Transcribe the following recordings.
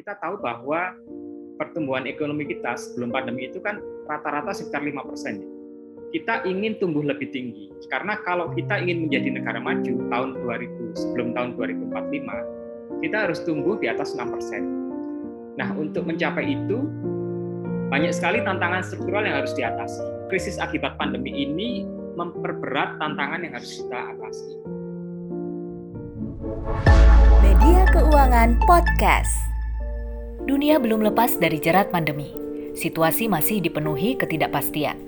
kita tahu bahwa pertumbuhan ekonomi kita sebelum pandemi itu kan rata-rata sekitar 5 persen. Kita ingin tumbuh lebih tinggi karena kalau kita ingin menjadi negara maju tahun 2000 sebelum tahun 2045 kita harus tumbuh di atas 6 persen. Nah untuk mencapai itu banyak sekali tantangan struktural yang harus diatasi. Krisis akibat pandemi ini memperberat tantangan yang harus kita atasi. Media Keuangan Podcast. Dunia belum lepas dari jerat pandemi. Situasi masih dipenuhi ketidakpastian.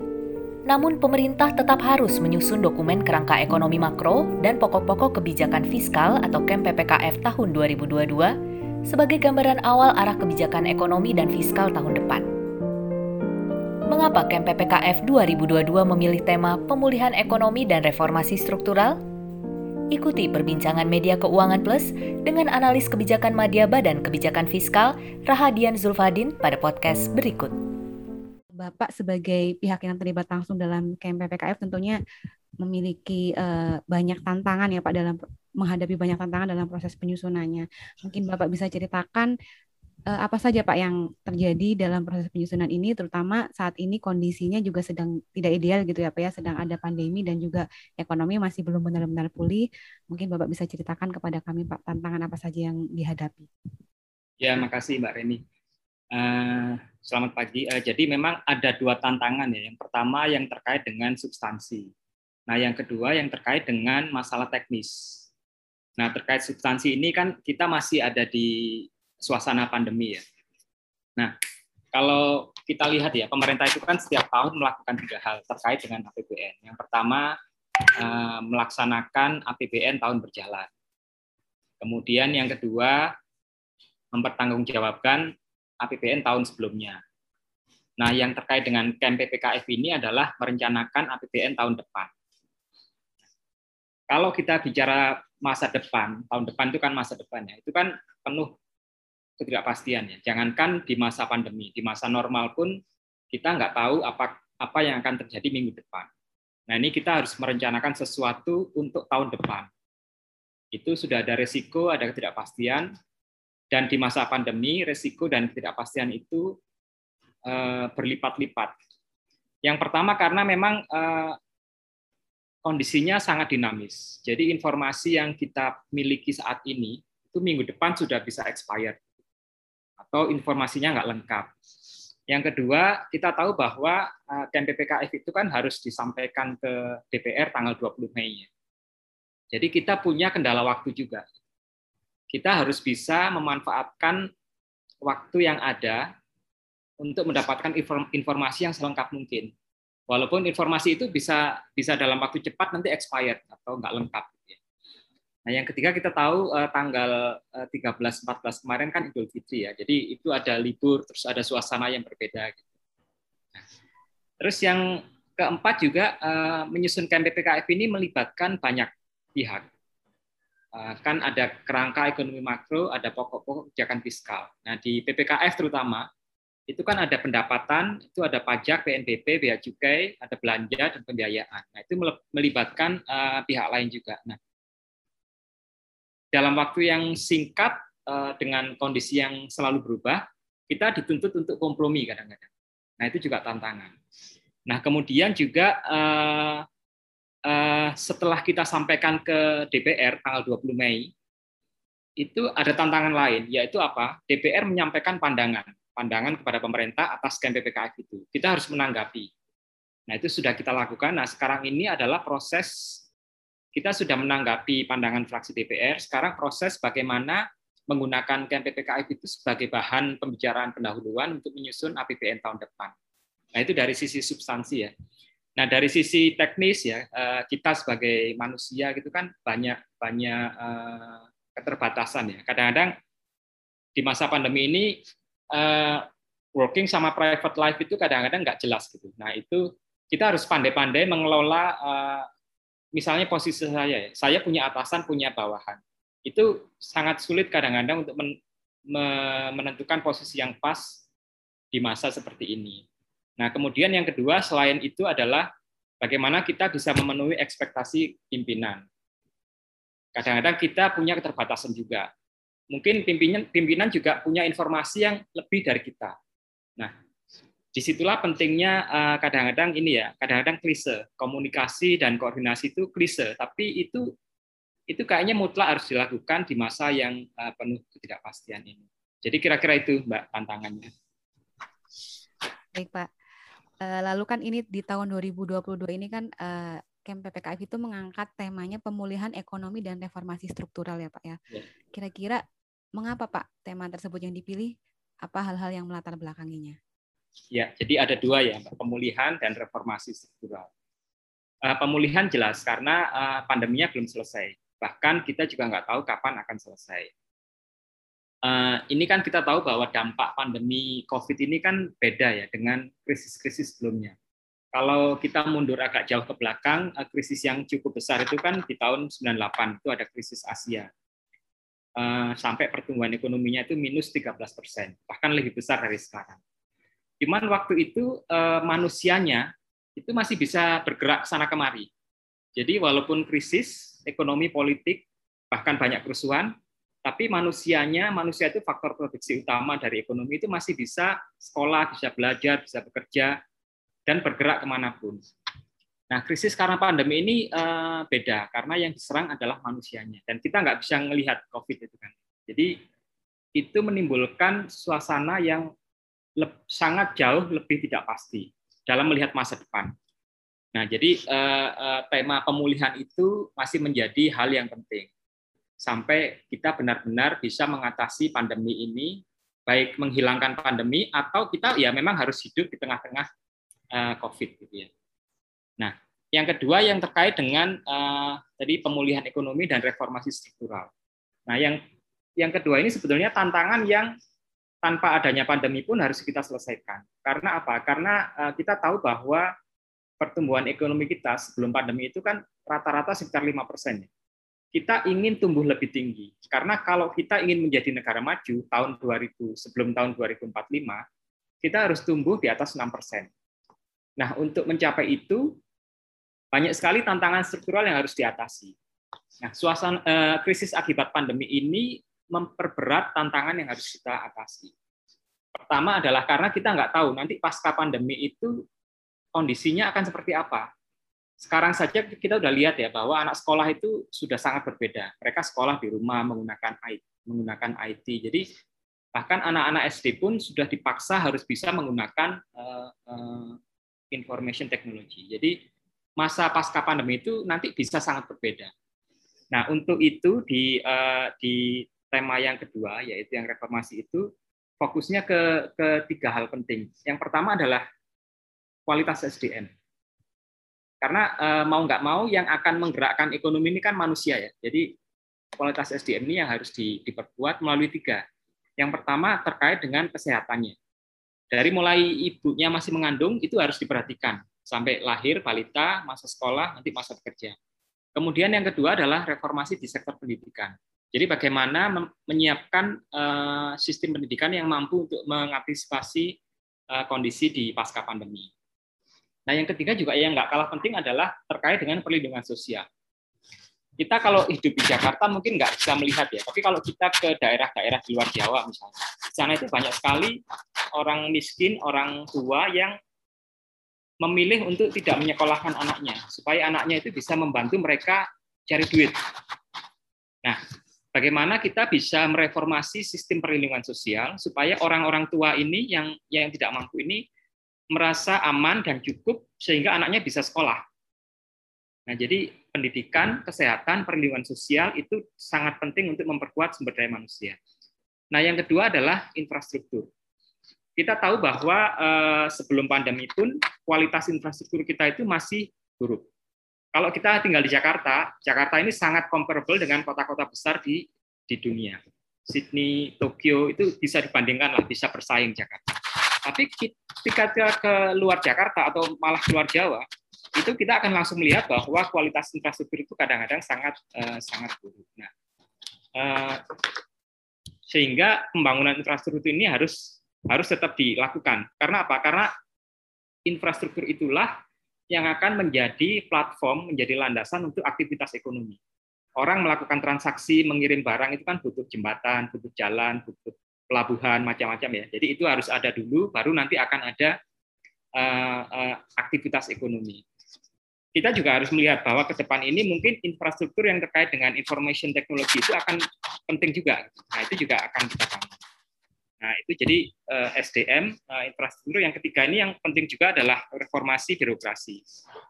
Namun pemerintah tetap harus menyusun dokumen kerangka ekonomi makro dan pokok-pokok kebijakan fiskal atau KEM PPKF tahun 2022 sebagai gambaran awal arah kebijakan ekonomi dan fiskal tahun depan. Mengapa KEM PPKF 2022 memilih tema pemulihan ekonomi dan reformasi struktural? Ikuti perbincangan Media Keuangan Plus dengan analis kebijakan Madya Badan Kebijakan Fiskal Rahadian Zulfadin pada podcast berikut. Bapak sebagai pihak yang terlibat langsung dalam KMPPKF tentunya memiliki uh, banyak tantangan ya Pak dalam menghadapi banyak tantangan dalam proses penyusunannya. Mungkin Bapak bisa ceritakan apa saja Pak yang terjadi dalam proses penyusunan ini, terutama saat ini kondisinya juga sedang tidak ideal gitu ya Pak ya, sedang ada pandemi dan juga ekonomi masih belum benar-benar pulih. Mungkin Bapak bisa ceritakan kepada kami Pak tantangan apa saja yang dihadapi. Ya, makasih Mbak Reni. Uh, selamat pagi. Uh, jadi memang ada dua tantangan ya. Yang pertama yang terkait dengan substansi. Nah, yang kedua yang terkait dengan masalah teknis. Nah, terkait substansi ini kan kita masih ada di suasana pandemi ya. Nah, kalau kita lihat ya, pemerintah itu kan setiap tahun melakukan tiga hal terkait dengan APBN. Yang pertama, eh, melaksanakan APBN tahun berjalan. Kemudian yang kedua, mempertanggungjawabkan APBN tahun sebelumnya. Nah, yang terkait dengan KEM PPKF ini adalah merencanakan APBN tahun depan. Kalau kita bicara masa depan, tahun depan itu kan masa depan ya, itu kan penuh ketidakpastian ya. Jangankan di masa pandemi, di masa normal pun kita nggak tahu apa apa yang akan terjadi minggu depan. Nah ini kita harus merencanakan sesuatu untuk tahun depan. Itu sudah ada resiko, ada ketidakpastian, dan di masa pandemi resiko dan ketidakpastian itu uh, berlipat-lipat. Yang pertama karena memang uh, kondisinya sangat dinamis. Jadi informasi yang kita miliki saat ini itu minggu depan sudah bisa expired atau informasinya nggak lengkap. Yang kedua, kita tahu bahwa KMPPKF eh, itu kan harus disampaikan ke DPR tanggal 20 Mei. Jadi kita punya kendala waktu juga. Kita harus bisa memanfaatkan waktu yang ada untuk mendapatkan informasi yang selengkap mungkin. Walaupun informasi itu bisa bisa dalam waktu cepat nanti expired atau nggak lengkap. Nah, yang ketiga kita tahu uh, tanggal uh, 13 14 kemarin kan Idul Fitri ya. Jadi itu ada libur terus ada suasana yang berbeda gitu. Terus yang keempat juga menyusun KMPPKF ini melibatkan banyak pihak. Uh, kan ada kerangka ekonomi makro, ada pokok-pokok kebijakan fiskal. Nah, di PPKF terutama itu kan ada pendapatan, itu ada pajak, PNBP, bea cukai, ada belanja dan pembiayaan. Nah, itu melibatkan uh, pihak lain juga. Nah, dalam waktu yang singkat eh, dengan kondisi yang selalu berubah, kita dituntut untuk kompromi kadang-kadang. Nah, itu juga tantangan. Nah, kemudian juga eh, eh, setelah kita sampaikan ke DPR tanggal 20 Mei, itu ada tantangan lain, yaitu apa? DPR menyampaikan pandangan, pandangan kepada pemerintah atas KM PPKF itu. Kita harus menanggapi. Nah, itu sudah kita lakukan. Nah, sekarang ini adalah proses kita sudah menanggapi pandangan fraksi DPR, sekarang proses bagaimana menggunakan KMPPKF itu sebagai bahan pembicaraan pendahuluan untuk menyusun APBN tahun depan. Nah, itu dari sisi substansi ya. Nah, dari sisi teknis ya, eh, kita sebagai manusia gitu kan banyak banyak eh, keterbatasan ya. Kadang-kadang di masa pandemi ini eh, working sama private life itu kadang-kadang nggak jelas gitu. Nah, itu kita harus pandai-pandai mengelola misalnya posisi saya, ya, saya punya atasan, punya bawahan. Itu sangat sulit kadang-kadang untuk men, me, menentukan posisi yang pas di masa seperti ini. Nah, kemudian yang kedua selain itu adalah bagaimana kita bisa memenuhi ekspektasi pimpinan. Kadang-kadang kita punya keterbatasan juga. mungkin pimpinan pimpinan juga punya informasi yang lebih dari kita. Nah, di situlah pentingnya eh, kadang-kadang ini ya, kadang-kadang klise komunikasi dan koordinasi itu klise, tapi itu itu kayaknya mutlak harus dilakukan di masa yang eh, penuh ketidakpastian ini. Jadi kira-kira itu Mbak tantangannya. Baik Pak. Eh, lalu kan ini di tahun 2022 ini kan Camp PPKF itu mengangkat temanya pemulihan ekonomi dan reformasi struktural ya Pak ya. ya. Kira-kira mengapa Pak tema tersebut yang dipilih? Apa hal-hal yang melatar belakanginya? Ya, jadi ada dua ya, pemulihan dan reformasi struktural. Uh, pemulihan jelas karena uh, pandeminya belum selesai. Bahkan kita juga nggak tahu kapan akan selesai. Uh, ini kan kita tahu bahwa dampak pandemi COVID ini kan beda ya dengan krisis-krisis sebelumnya. Kalau kita mundur agak jauh ke belakang, krisis yang cukup besar itu kan di tahun 98 itu ada krisis Asia. sampai pertumbuhan ekonominya itu minus 13 persen, bahkan lebih besar dari sekarang. Cuman waktu itu eh, manusianya itu masih bisa bergerak sana kemari. Jadi walaupun krisis ekonomi politik bahkan banyak kerusuhan, tapi manusianya manusia itu faktor produksi utama dari ekonomi itu masih bisa sekolah, bisa belajar, bisa bekerja dan bergerak ke mana pun. Nah, krisis karena pandemi ini uh, beda karena yang diserang adalah manusianya dan kita nggak bisa melihat COVID itu kan. Jadi itu menimbulkan suasana yang sangat jauh lebih tidak pasti dalam melihat masa depan. Nah, jadi eh, eh, tema pemulihan itu masih menjadi hal yang penting sampai kita benar-benar bisa mengatasi pandemi ini, baik menghilangkan pandemi atau kita ya memang harus hidup di tengah-tengah eh, COVID gitu ya. Nah, yang kedua yang terkait dengan tadi pemulihan ekonomi dan reformasi struktural. Nah, yang yang kedua ini sebetulnya tantangan yang tanpa adanya pandemi pun harus kita selesaikan. Karena apa? Karena eh, kita tahu bahwa pertumbuhan ekonomi kita sebelum pandemi itu kan rata-rata sekitar 5 persen. Kita ingin tumbuh lebih tinggi. Karena kalau kita ingin menjadi negara maju tahun 2000 sebelum tahun 2045, kita harus tumbuh di atas 6 persen. Nah, untuk mencapai itu banyak sekali tantangan struktural yang harus diatasi. Nah, suasana eh, krisis akibat pandemi ini memperberat tantangan yang harus kita atasi. Pertama adalah karena kita nggak tahu nanti pasca pandemi itu kondisinya akan seperti apa. Sekarang saja kita udah lihat ya bahwa anak sekolah itu sudah sangat berbeda. Mereka sekolah di rumah menggunakan IT, menggunakan IT. Jadi bahkan anak-anak SD pun sudah dipaksa harus bisa menggunakan uh, uh, information technology. Jadi masa pasca pandemi itu nanti bisa sangat berbeda. Nah, untuk itu di uh, di tema yang kedua yaitu yang reformasi itu fokusnya ke, ke tiga hal penting. Yang pertama adalah kualitas SDM. Karena eh, mau nggak mau yang akan menggerakkan ekonomi ini kan manusia ya. Jadi kualitas SDM ini yang harus di, diperkuat melalui tiga. Yang pertama terkait dengan kesehatannya. Dari mulai ibunya masih mengandung itu harus diperhatikan sampai lahir balita, masa sekolah, nanti masa bekerja. Kemudian yang kedua adalah reformasi di sektor pendidikan. Jadi bagaimana menyiapkan eh, sistem pendidikan yang mampu untuk mengantisipasi eh, kondisi di pasca pandemi. Nah, yang ketiga juga yang nggak kalah penting adalah terkait dengan perlindungan sosial. Kita kalau hidup di Jakarta mungkin nggak bisa melihat ya, tapi kalau kita ke daerah-daerah di luar Jawa misalnya, di sana itu banyak sekali orang miskin, orang tua yang memilih untuk tidak menyekolahkan anaknya, supaya anaknya itu bisa membantu mereka cari duit. Nah, bagaimana kita bisa mereformasi sistem perlindungan sosial supaya orang-orang tua ini yang yang tidak mampu ini merasa aman dan cukup sehingga anaknya bisa sekolah. Nah, jadi pendidikan, kesehatan, perlindungan sosial itu sangat penting untuk memperkuat sumber daya manusia. Nah, yang kedua adalah infrastruktur. Kita tahu bahwa eh, sebelum pandemi pun kualitas infrastruktur kita itu masih buruk. Kalau kita tinggal di Jakarta, Jakarta ini sangat comparable dengan kota-kota besar di di dunia. Sydney, Tokyo itu bisa dibandingkan lah, bisa bersaing Jakarta. Tapi ketika kita ke luar Jakarta atau malah keluar Jawa, itu kita akan langsung melihat bahwa kualitas infrastruktur itu kadang-kadang sangat uh, sangat buruk. Nah, uh, sehingga pembangunan infrastruktur ini harus harus tetap dilakukan. Karena apa? Karena infrastruktur itulah yang akan menjadi platform, menjadi landasan untuk aktivitas ekonomi. orang melakukan transaksi mengirim barang itu kan butuh jembatan, butuh jalan, butuh pelabuhan macam-macam ya. Jadi itu harus ada dulu, baru nanti akan ada uh, uh, aktivitas ekonomi. Kita juga harus melihat bahwa ke depan ini mungkin infrastruktur yang terkait dengan information technology itu akan penting juga. Nah itu juga akan kita bangun. Nah, itu jadi eh, SDM eh, infrastruktur yang ketiga ini yang penting juga adalah reformasi birokrasi.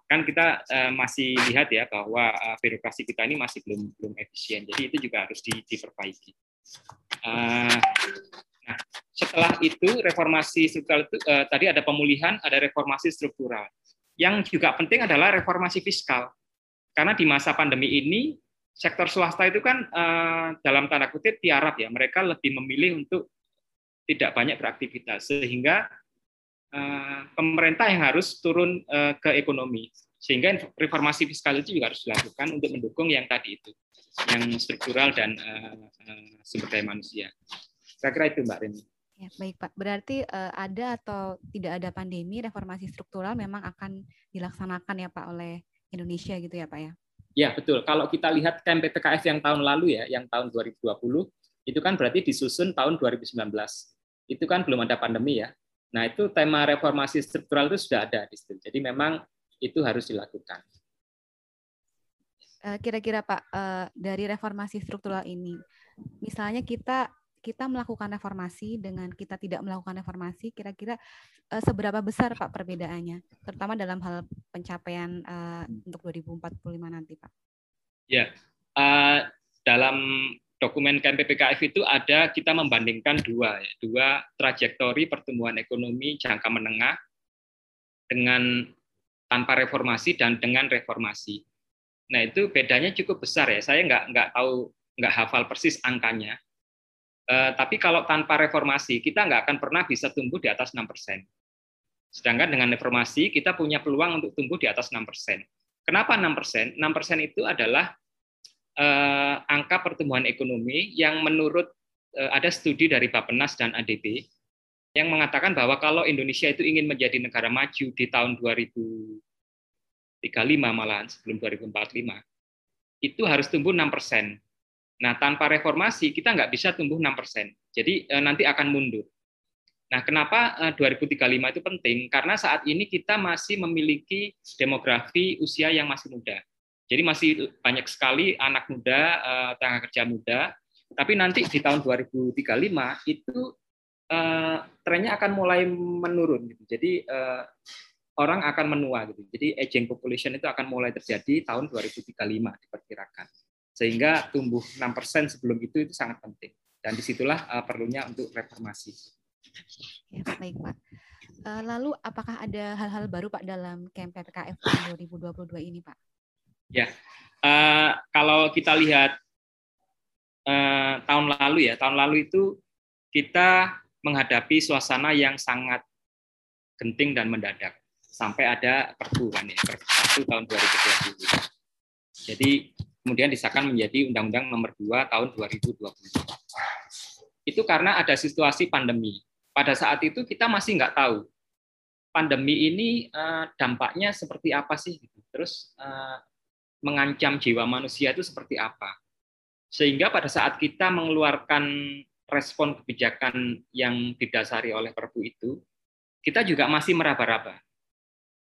Kan kita uh, masih lihat ya bahwa birokrasi kita ini masih belum belum efisien. Jadi itu juga harus di, diperbaiki. Nah, setelah itu reformasi struktural itu tadi ada pemulihan, ada reformasi struktural. Yang juga penting adalah reformasi fiskal. Karena di masa pandemi ini sektor swasta itu kan dalam tanda kutip tiarap ya, mereka lebih memilih untuk tidak banyak beraktivitas sehingga uh, pemerintah yang harus turun uh, ke ekonomi sehingga reformasi fiskal itu juga harus dilakukan untuk mendukung yang tadi itu yang struktural dan uh, uh, sumber daya manusia. Saya kira itu Mbak Reni. Ya, baik Pak. Berarti uh, ada atau tidak ada pandemi, reformasi struktural memang akan dilaksanakan ya Pak oleh Indonesia gitu ya Pak ya? Ya betul. Kalau kita lihat KMPPKF yang tahun lalu ya, yang tahun 2020 itu kan berarti disusun tahun 2019. Itu kan belum ada pandemi ya. Nah, itu tema reformasi struktural itu sudah ada di situ. Jadi memang itu harus dilakukan. Eh, kira-kira Pak, eh, dari reformasi struktural ini, misalnya kita kita melakukan reformasi dengan kita tidak melakukan reformasi, kira-kira eh, seberapa besar Pak perbedaannya, terutama dalam hal pencapaian untuk 2045 nanti Pak? Ya, dalam dokumen KMPPKF itu ada kita membandingkan dua, ya, dua trajektori pertumbuhan ekonomi jangka menengah dengan tanpa reformasi dan dengan reformasi. Nah itu bedanya cukup besar ya. Saya nggak nggak tahu nggak hafal persis angkanya. Eh, tapi kalau tanpa reformasi kita nggak akan pernah bisa tumbuh di atas 6 persen. Sedangkan dengan reformasi kita punya peluang untuk tumbuh di atas 6 persen. Kenapa 6 persen? 6 persen itu adalah eh, angka pertumbuhan ekonomi yang menurut eh, ada studi dari Bappenas dan ADB yang mengatakan bahwa kalau Indonesia itu ingin menjadi negara maju di tahun 2035 malahan sebelum 2045 itu harus tumbuh 6 persen. Nah, tanpa reformasi kita nggak bisa tumbuh 6 persen. Jadi eh, nanti akan mundur. Nah, kenapa 2035 eh, itu penting? Karena saat ini kita masih memiliki demografi usia yang masih muda. Jadi masih banyak sekali anak muda, uh, tenaga kerja muda, tapi nanti di tahun 2035 itu uh, trennya akan mulai menurun. Gitu. Jadi uh, orang akan menua. Gitu. Jadi aging population itu akan mulai terjadi tahun 2035 diperkirakan. Sehingga tumbuh 6% sebelum itu itu sangat penting. Dan di situlah perlunya untuk reformasi. Ya, baik Pak. Lalu apakah ada hal-hal baru Pak dalam PPKF tahun 2022 ini Pak? Ya, uh, kalau kita lihat uh, tahun lalu ya, tahun lalu itu kita menghadapi suasana yang sangat genting dan mendadak sampai ada perpu kan ya, perpu 1 tahun 2020. Jadi kemudian disahkan menjadi Undang-Undang Nomor 2 tahun 2020. Itu karena ada situasi pandemi. Pada saat itu kita masih nggak tahu pandemi ini uh, dampaknya seperti apa sih. Terus uh, mengancam jiwa manusia itu seperti apa. Sehingga pada saat kita mengeluarkan respon kebijakan yang didasari oleh Perpu itu, kita juga masih meraba-raba.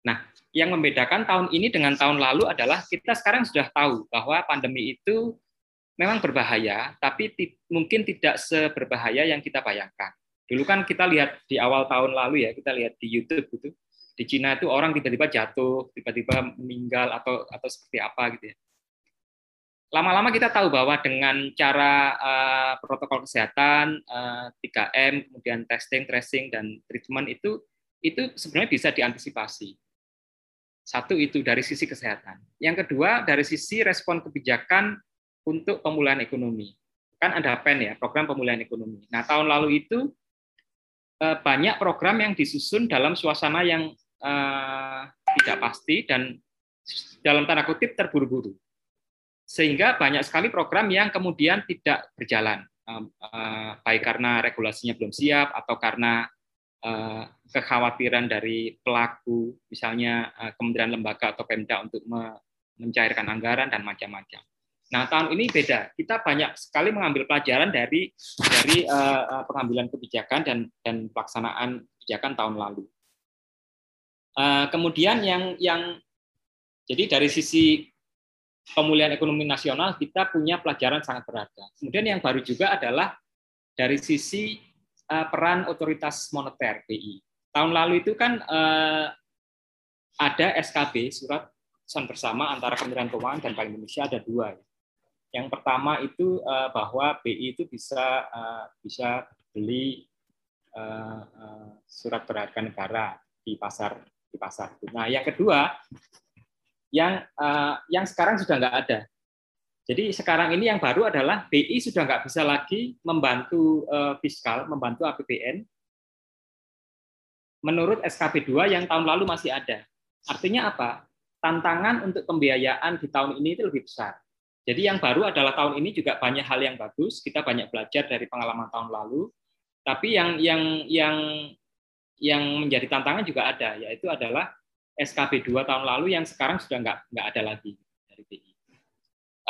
Nah, yang membedakan tahun ini dengan tahun lalu adalah kita sekarang sudah tahu bahwa pandemi itu memang berbahaya, tapi mungkin tidak seberbahaya yang kita bayangkan. Dulu kan kita lihat di awal tahun lalu ya, kita lihat di YouTube gitu, di Cina itu orang tiba-tiba jatuh, tiba-tiba meninggal atau atau seperti apa gitu ya. Lama-lama kita tahu bahwa dengan cara uh, protokol kesehatan uh, eh, 3M, kemudian testing, tracing dan treatment itu itu sebenarnya bisa diantisipasi. Satu itu dari sisi kesehatan. Yang kedua dari sisi respon kebijakan untuk pemulihan ekonomi. Kan ada PEN ya, program pemulihan ekonomi. Nah, tahun lalu itu eh, banyak program yang disusun dalam suasana yang uh, tidak pasti dan dalam tanda kutip terburu-buru. Sehingga banyak sekali program yang kemudian tidak berjalan, uh, baik karena regulasinya belum siap atau karena uh, kekhawatiran dari pelaku, misalnya kementerian lembaga atau Pemda untuk me mencairkan anggaran dan macam-macam. Nah, tahun ini beda. Kita banyak sekali mengambil pelajaran dari dari pengambilan kebijakan dan dan pelaksanaan kebijakan tahun lalu. Uh, kemudian yang yang jadi dari sisi pemulihan ekonomi nasional kita punya pelajaran sangat berharga. Kemudian yang baru juga adalah dari sisi uh, peran otoritas moneter BI. Tahun lalu itu kan uh, ada SKB surat keputusan bersama antara Kementerian Keuangan dan Bank Indonesia ada dua. Yang pertama itu uh, bahwa BI itu bisa uh, bisa beli uh, uh, surat berharga negara di pasar di pasar. Nah, yang kedua yang uh, yang sekarang sudah nggak ada. Jadi sekarang ini yang baru adalah BI sudah nggak bisa lagi membantu uh, fiskal, membantu APBN menurut SKB 2 yang tahun lalu masih ada. Artinya apa? Tantangan untuk pembiayaan di tahun ini itu lebih besar. Jadi yang baru adalah tahun ini juga banyak hal yang bagus. Kita banyak belajar dari pengalaman tahun lalu. Tapi yang yang yang yang menjadi tantangan juga ada, yaitu adalah SKB 2 tahun lalu yang sekarang sudah nggak nggak ada lagi dari BI. Uh,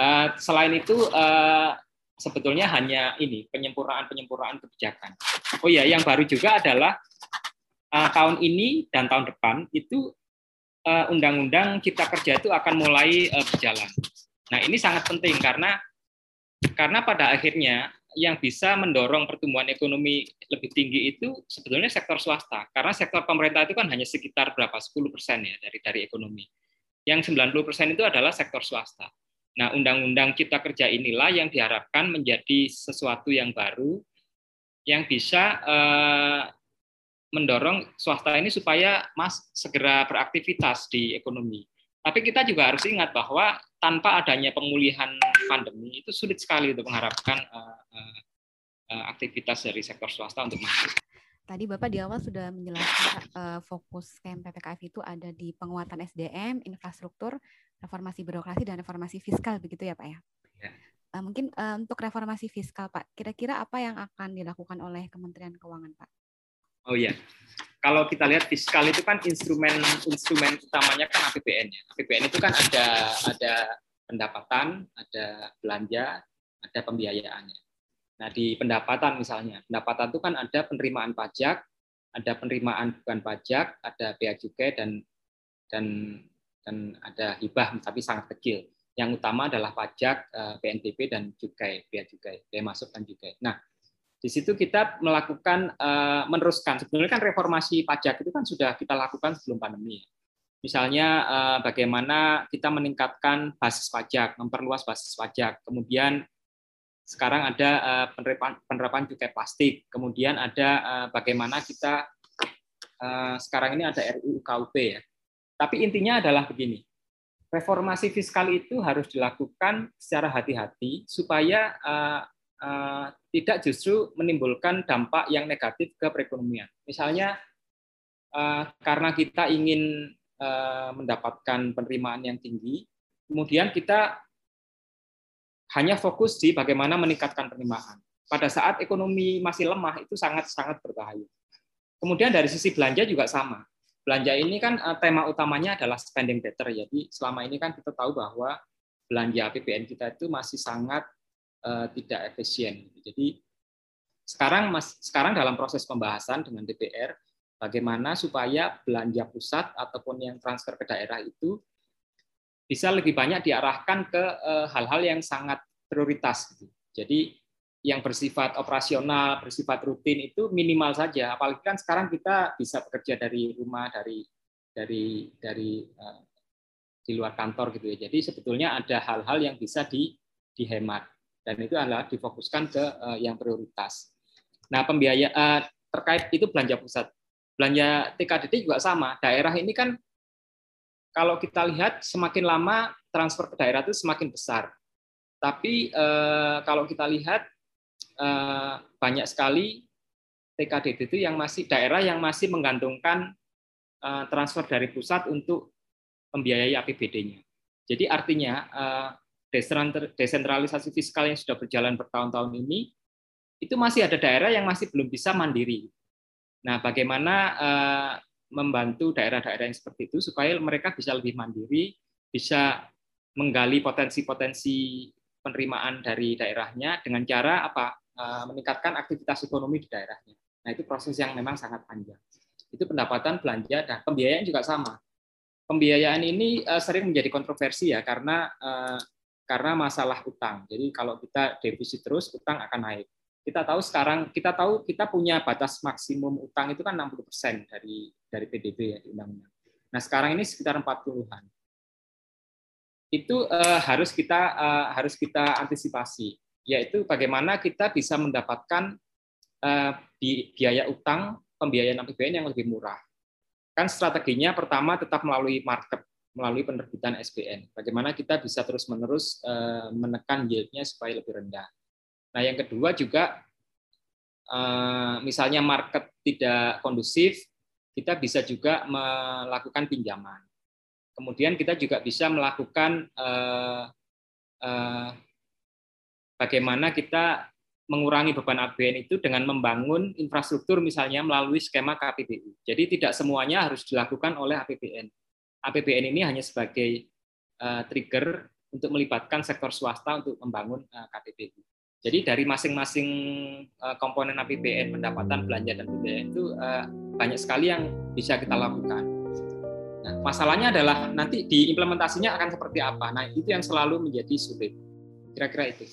eh, selain itu uh, sebetulnya hanya ini penyempurnaan penyempurnaan kebijakan. Oh ya, yang baru juga adalah uh, tahun ini dan tahun depan itu undang-undang Cipta Kerja itu akan mulai berjalan. Nah, ini sangat penting karena karena pada akhirnya yang bisa mendorong pertumbuhan ekonomi lebih tinggi itu sebetulnya sektor swasta. Karena sektor pemerintah itu kan hanya sekitar berapa 10 persen ya dari dari ekonomi. Yang 90 persen itu adalah sektor swasta. Nah, Undang-Undang Cipta Kerja inilah yang diharapkan menjadi sesuatu yang baru yang bisa eh, mendorong swasta ini supaya mas segera beraktivitas di ekonomi. Tapi kita juga harus ingat bahwa tanpa adanya pemulihan pandemi itu sulit sekali untuk mengharapkan uh, uh, aktivitas dari sektor swasta untuk masuk. Tadi Bapak di awal sudah menjelaskan uh, fokus KM PPKF itu ada di penguatan SDM, infrastruktur, reformasi birokrasi dan reformasi fiskal begitu ya Pak ya. ya. Uh, mungkin uh, untuk reformasi fiskal Pak, kira-kira apa yang akan dilakukan oleh Kementerian Keuangan Pak? Oh iya, kalau kita lihat fiskal itu kan instrumen instrumen utamanya kan APBN ya. APBN itu kan ada ada pendapatan, ada belanja, ada pembiayaannya. Nah, di pendapatan misalnya, pendapatan itu kan ada penerimaan pajak, ada penerimaan bukan pajak, ada bea cukai dan dan dan ada hibah tapi sangat kecil. Yang utama adalah pajak, PNBP eh, dan cukai, bea cukai, bea masuk dan cukai. Nah, di situ kita melakukan uh, meneruskan sebenarnya kan reformasi pajak itu kan sudah kita lakukan sebelum pandemi misalnya uh, bagaimana kita meningkatkan basis pajak memperluas basis pajak. Kemudian sekarang ada uh, penerapan penerapan cukai plastik. Kemudian ada uh, bagaimana kita uh, sekarang ini ada RUU KUP ya. Tapi intinya adalah begini reformasi fiskal itu harus dilakukan secara hati-hati supaya uh, uh, tidak justru menimbulkan dampak yang negatif ke perekonomian. Misalnya uh, karena kita ingin mendapatkan penerimaan yang tinggi, kemudian kita hanya fokus di bagaimana meningkatkan penerimaan. Pada saat ekonomi masih lemah itu sangat-sangat berbahaya. Kemudian dari sisi belanja juga sama. Belanja ini kan tema utamanya adalah spending better. Jadi selama ini kan kita tahu bahwa belanja APBN kita itu masih sangat uh, tidak efisien. Jadi sekarang mas, sekarang dalam proses pembahasan dengan DPR bagaimana supaya belanja pusat ataupun yang transfer ke daerah itu bisa lebih banyak diarahkan ke eh, hal-hal yang sangat prioritas. Gitu. Jadi yang bersifat operasional, bersifat rutin itu minimal saja. Apalagi kan sekarang kita bisa bekerja dari rumah, dari dari dari uh, di luar kantor gitu ya. Jadi sebetulnya ada hal-hal yang bisa di dihemat dan itu adalah difokuskan ke uh, yang prioritas. Nah, pembiayaan terkait itu belanja pusat. Belanja TKDD juga sama. Daerah ini kan kalau kita lihat semakin lama transfer ke daerah itu semakin besar. Tapi uh, kalau kita lihat uh, banyak sekali TKDD itu yang masih daerah yang masih menggantungkan uh, transfer dari pusat untuk membiayai APBD-nya. Jadi artinya desentralisasi fiskal yang sudah berjalan bertahun-tahun ini, itu masih ada daerah yang masih belum bisa mandiri. Nah, bagaimana eh, membantu daerah-daerah yang seperti itu supaya mereka bisa lebih mandiri, bisa menggali potensi-potensi penerimaan dari daerahnya dengan cara apa? Uh, meningkatkan aktivitas ekonomi di daerahnya. Nah, itu proses yang memang sangat panjang. Itu pendapatan belanja dan pembiayaan juga sama. Pembiayaan ini uh, sering menjadi kontroversi ya karena karena masalah utang. Jadi kalau kita defisit terus, utang akan naik. Kita tahu sekarang kita tahu kita punya batas maksimum utang itu kan 60% dari dari PDB ya di undang-undang. Nah, sekarang ini sekitar 40-an. Itu uh, harus kita uh, harus kita antisipasi yaitu bagaimana kita bisa mendapatkan uh, biaya utang pembiayaan APBN yang lebih murah. Kan strateginya pertama tetap melalui market, melalui penerbitan SBN. Bagaimana kita bisa terus-menerus uh, menekan yieldnya supaya lebih rendah. Nah, yang kedua juga uh, misalnya market tidak kondusif, kita bisa juga melakukan pinjaman. Kemudian kita juga bisa melakukan uh, uh, bagaimana kita mengurangi beban APBN itu dengan membangun infrastruktur misalnya melalui skema KPBU. Jadi tidak semuanya harus dilakukan oleh APBN. APBN ini hanya sebagai trigger untuk melibatkan sektor swasta untuk membangun eh, KPBU. Jadi dari masing-masing uh, komponen APBN, pendapatan, belanja dan pembiayaan itu uh, banyak sekali yang bisa kita lakukan. Nah, masalahnya adalah nanti diimplementasinya akan seperti apa. Nah, itu yang selalu menjadi sulit. Kira-kira itu.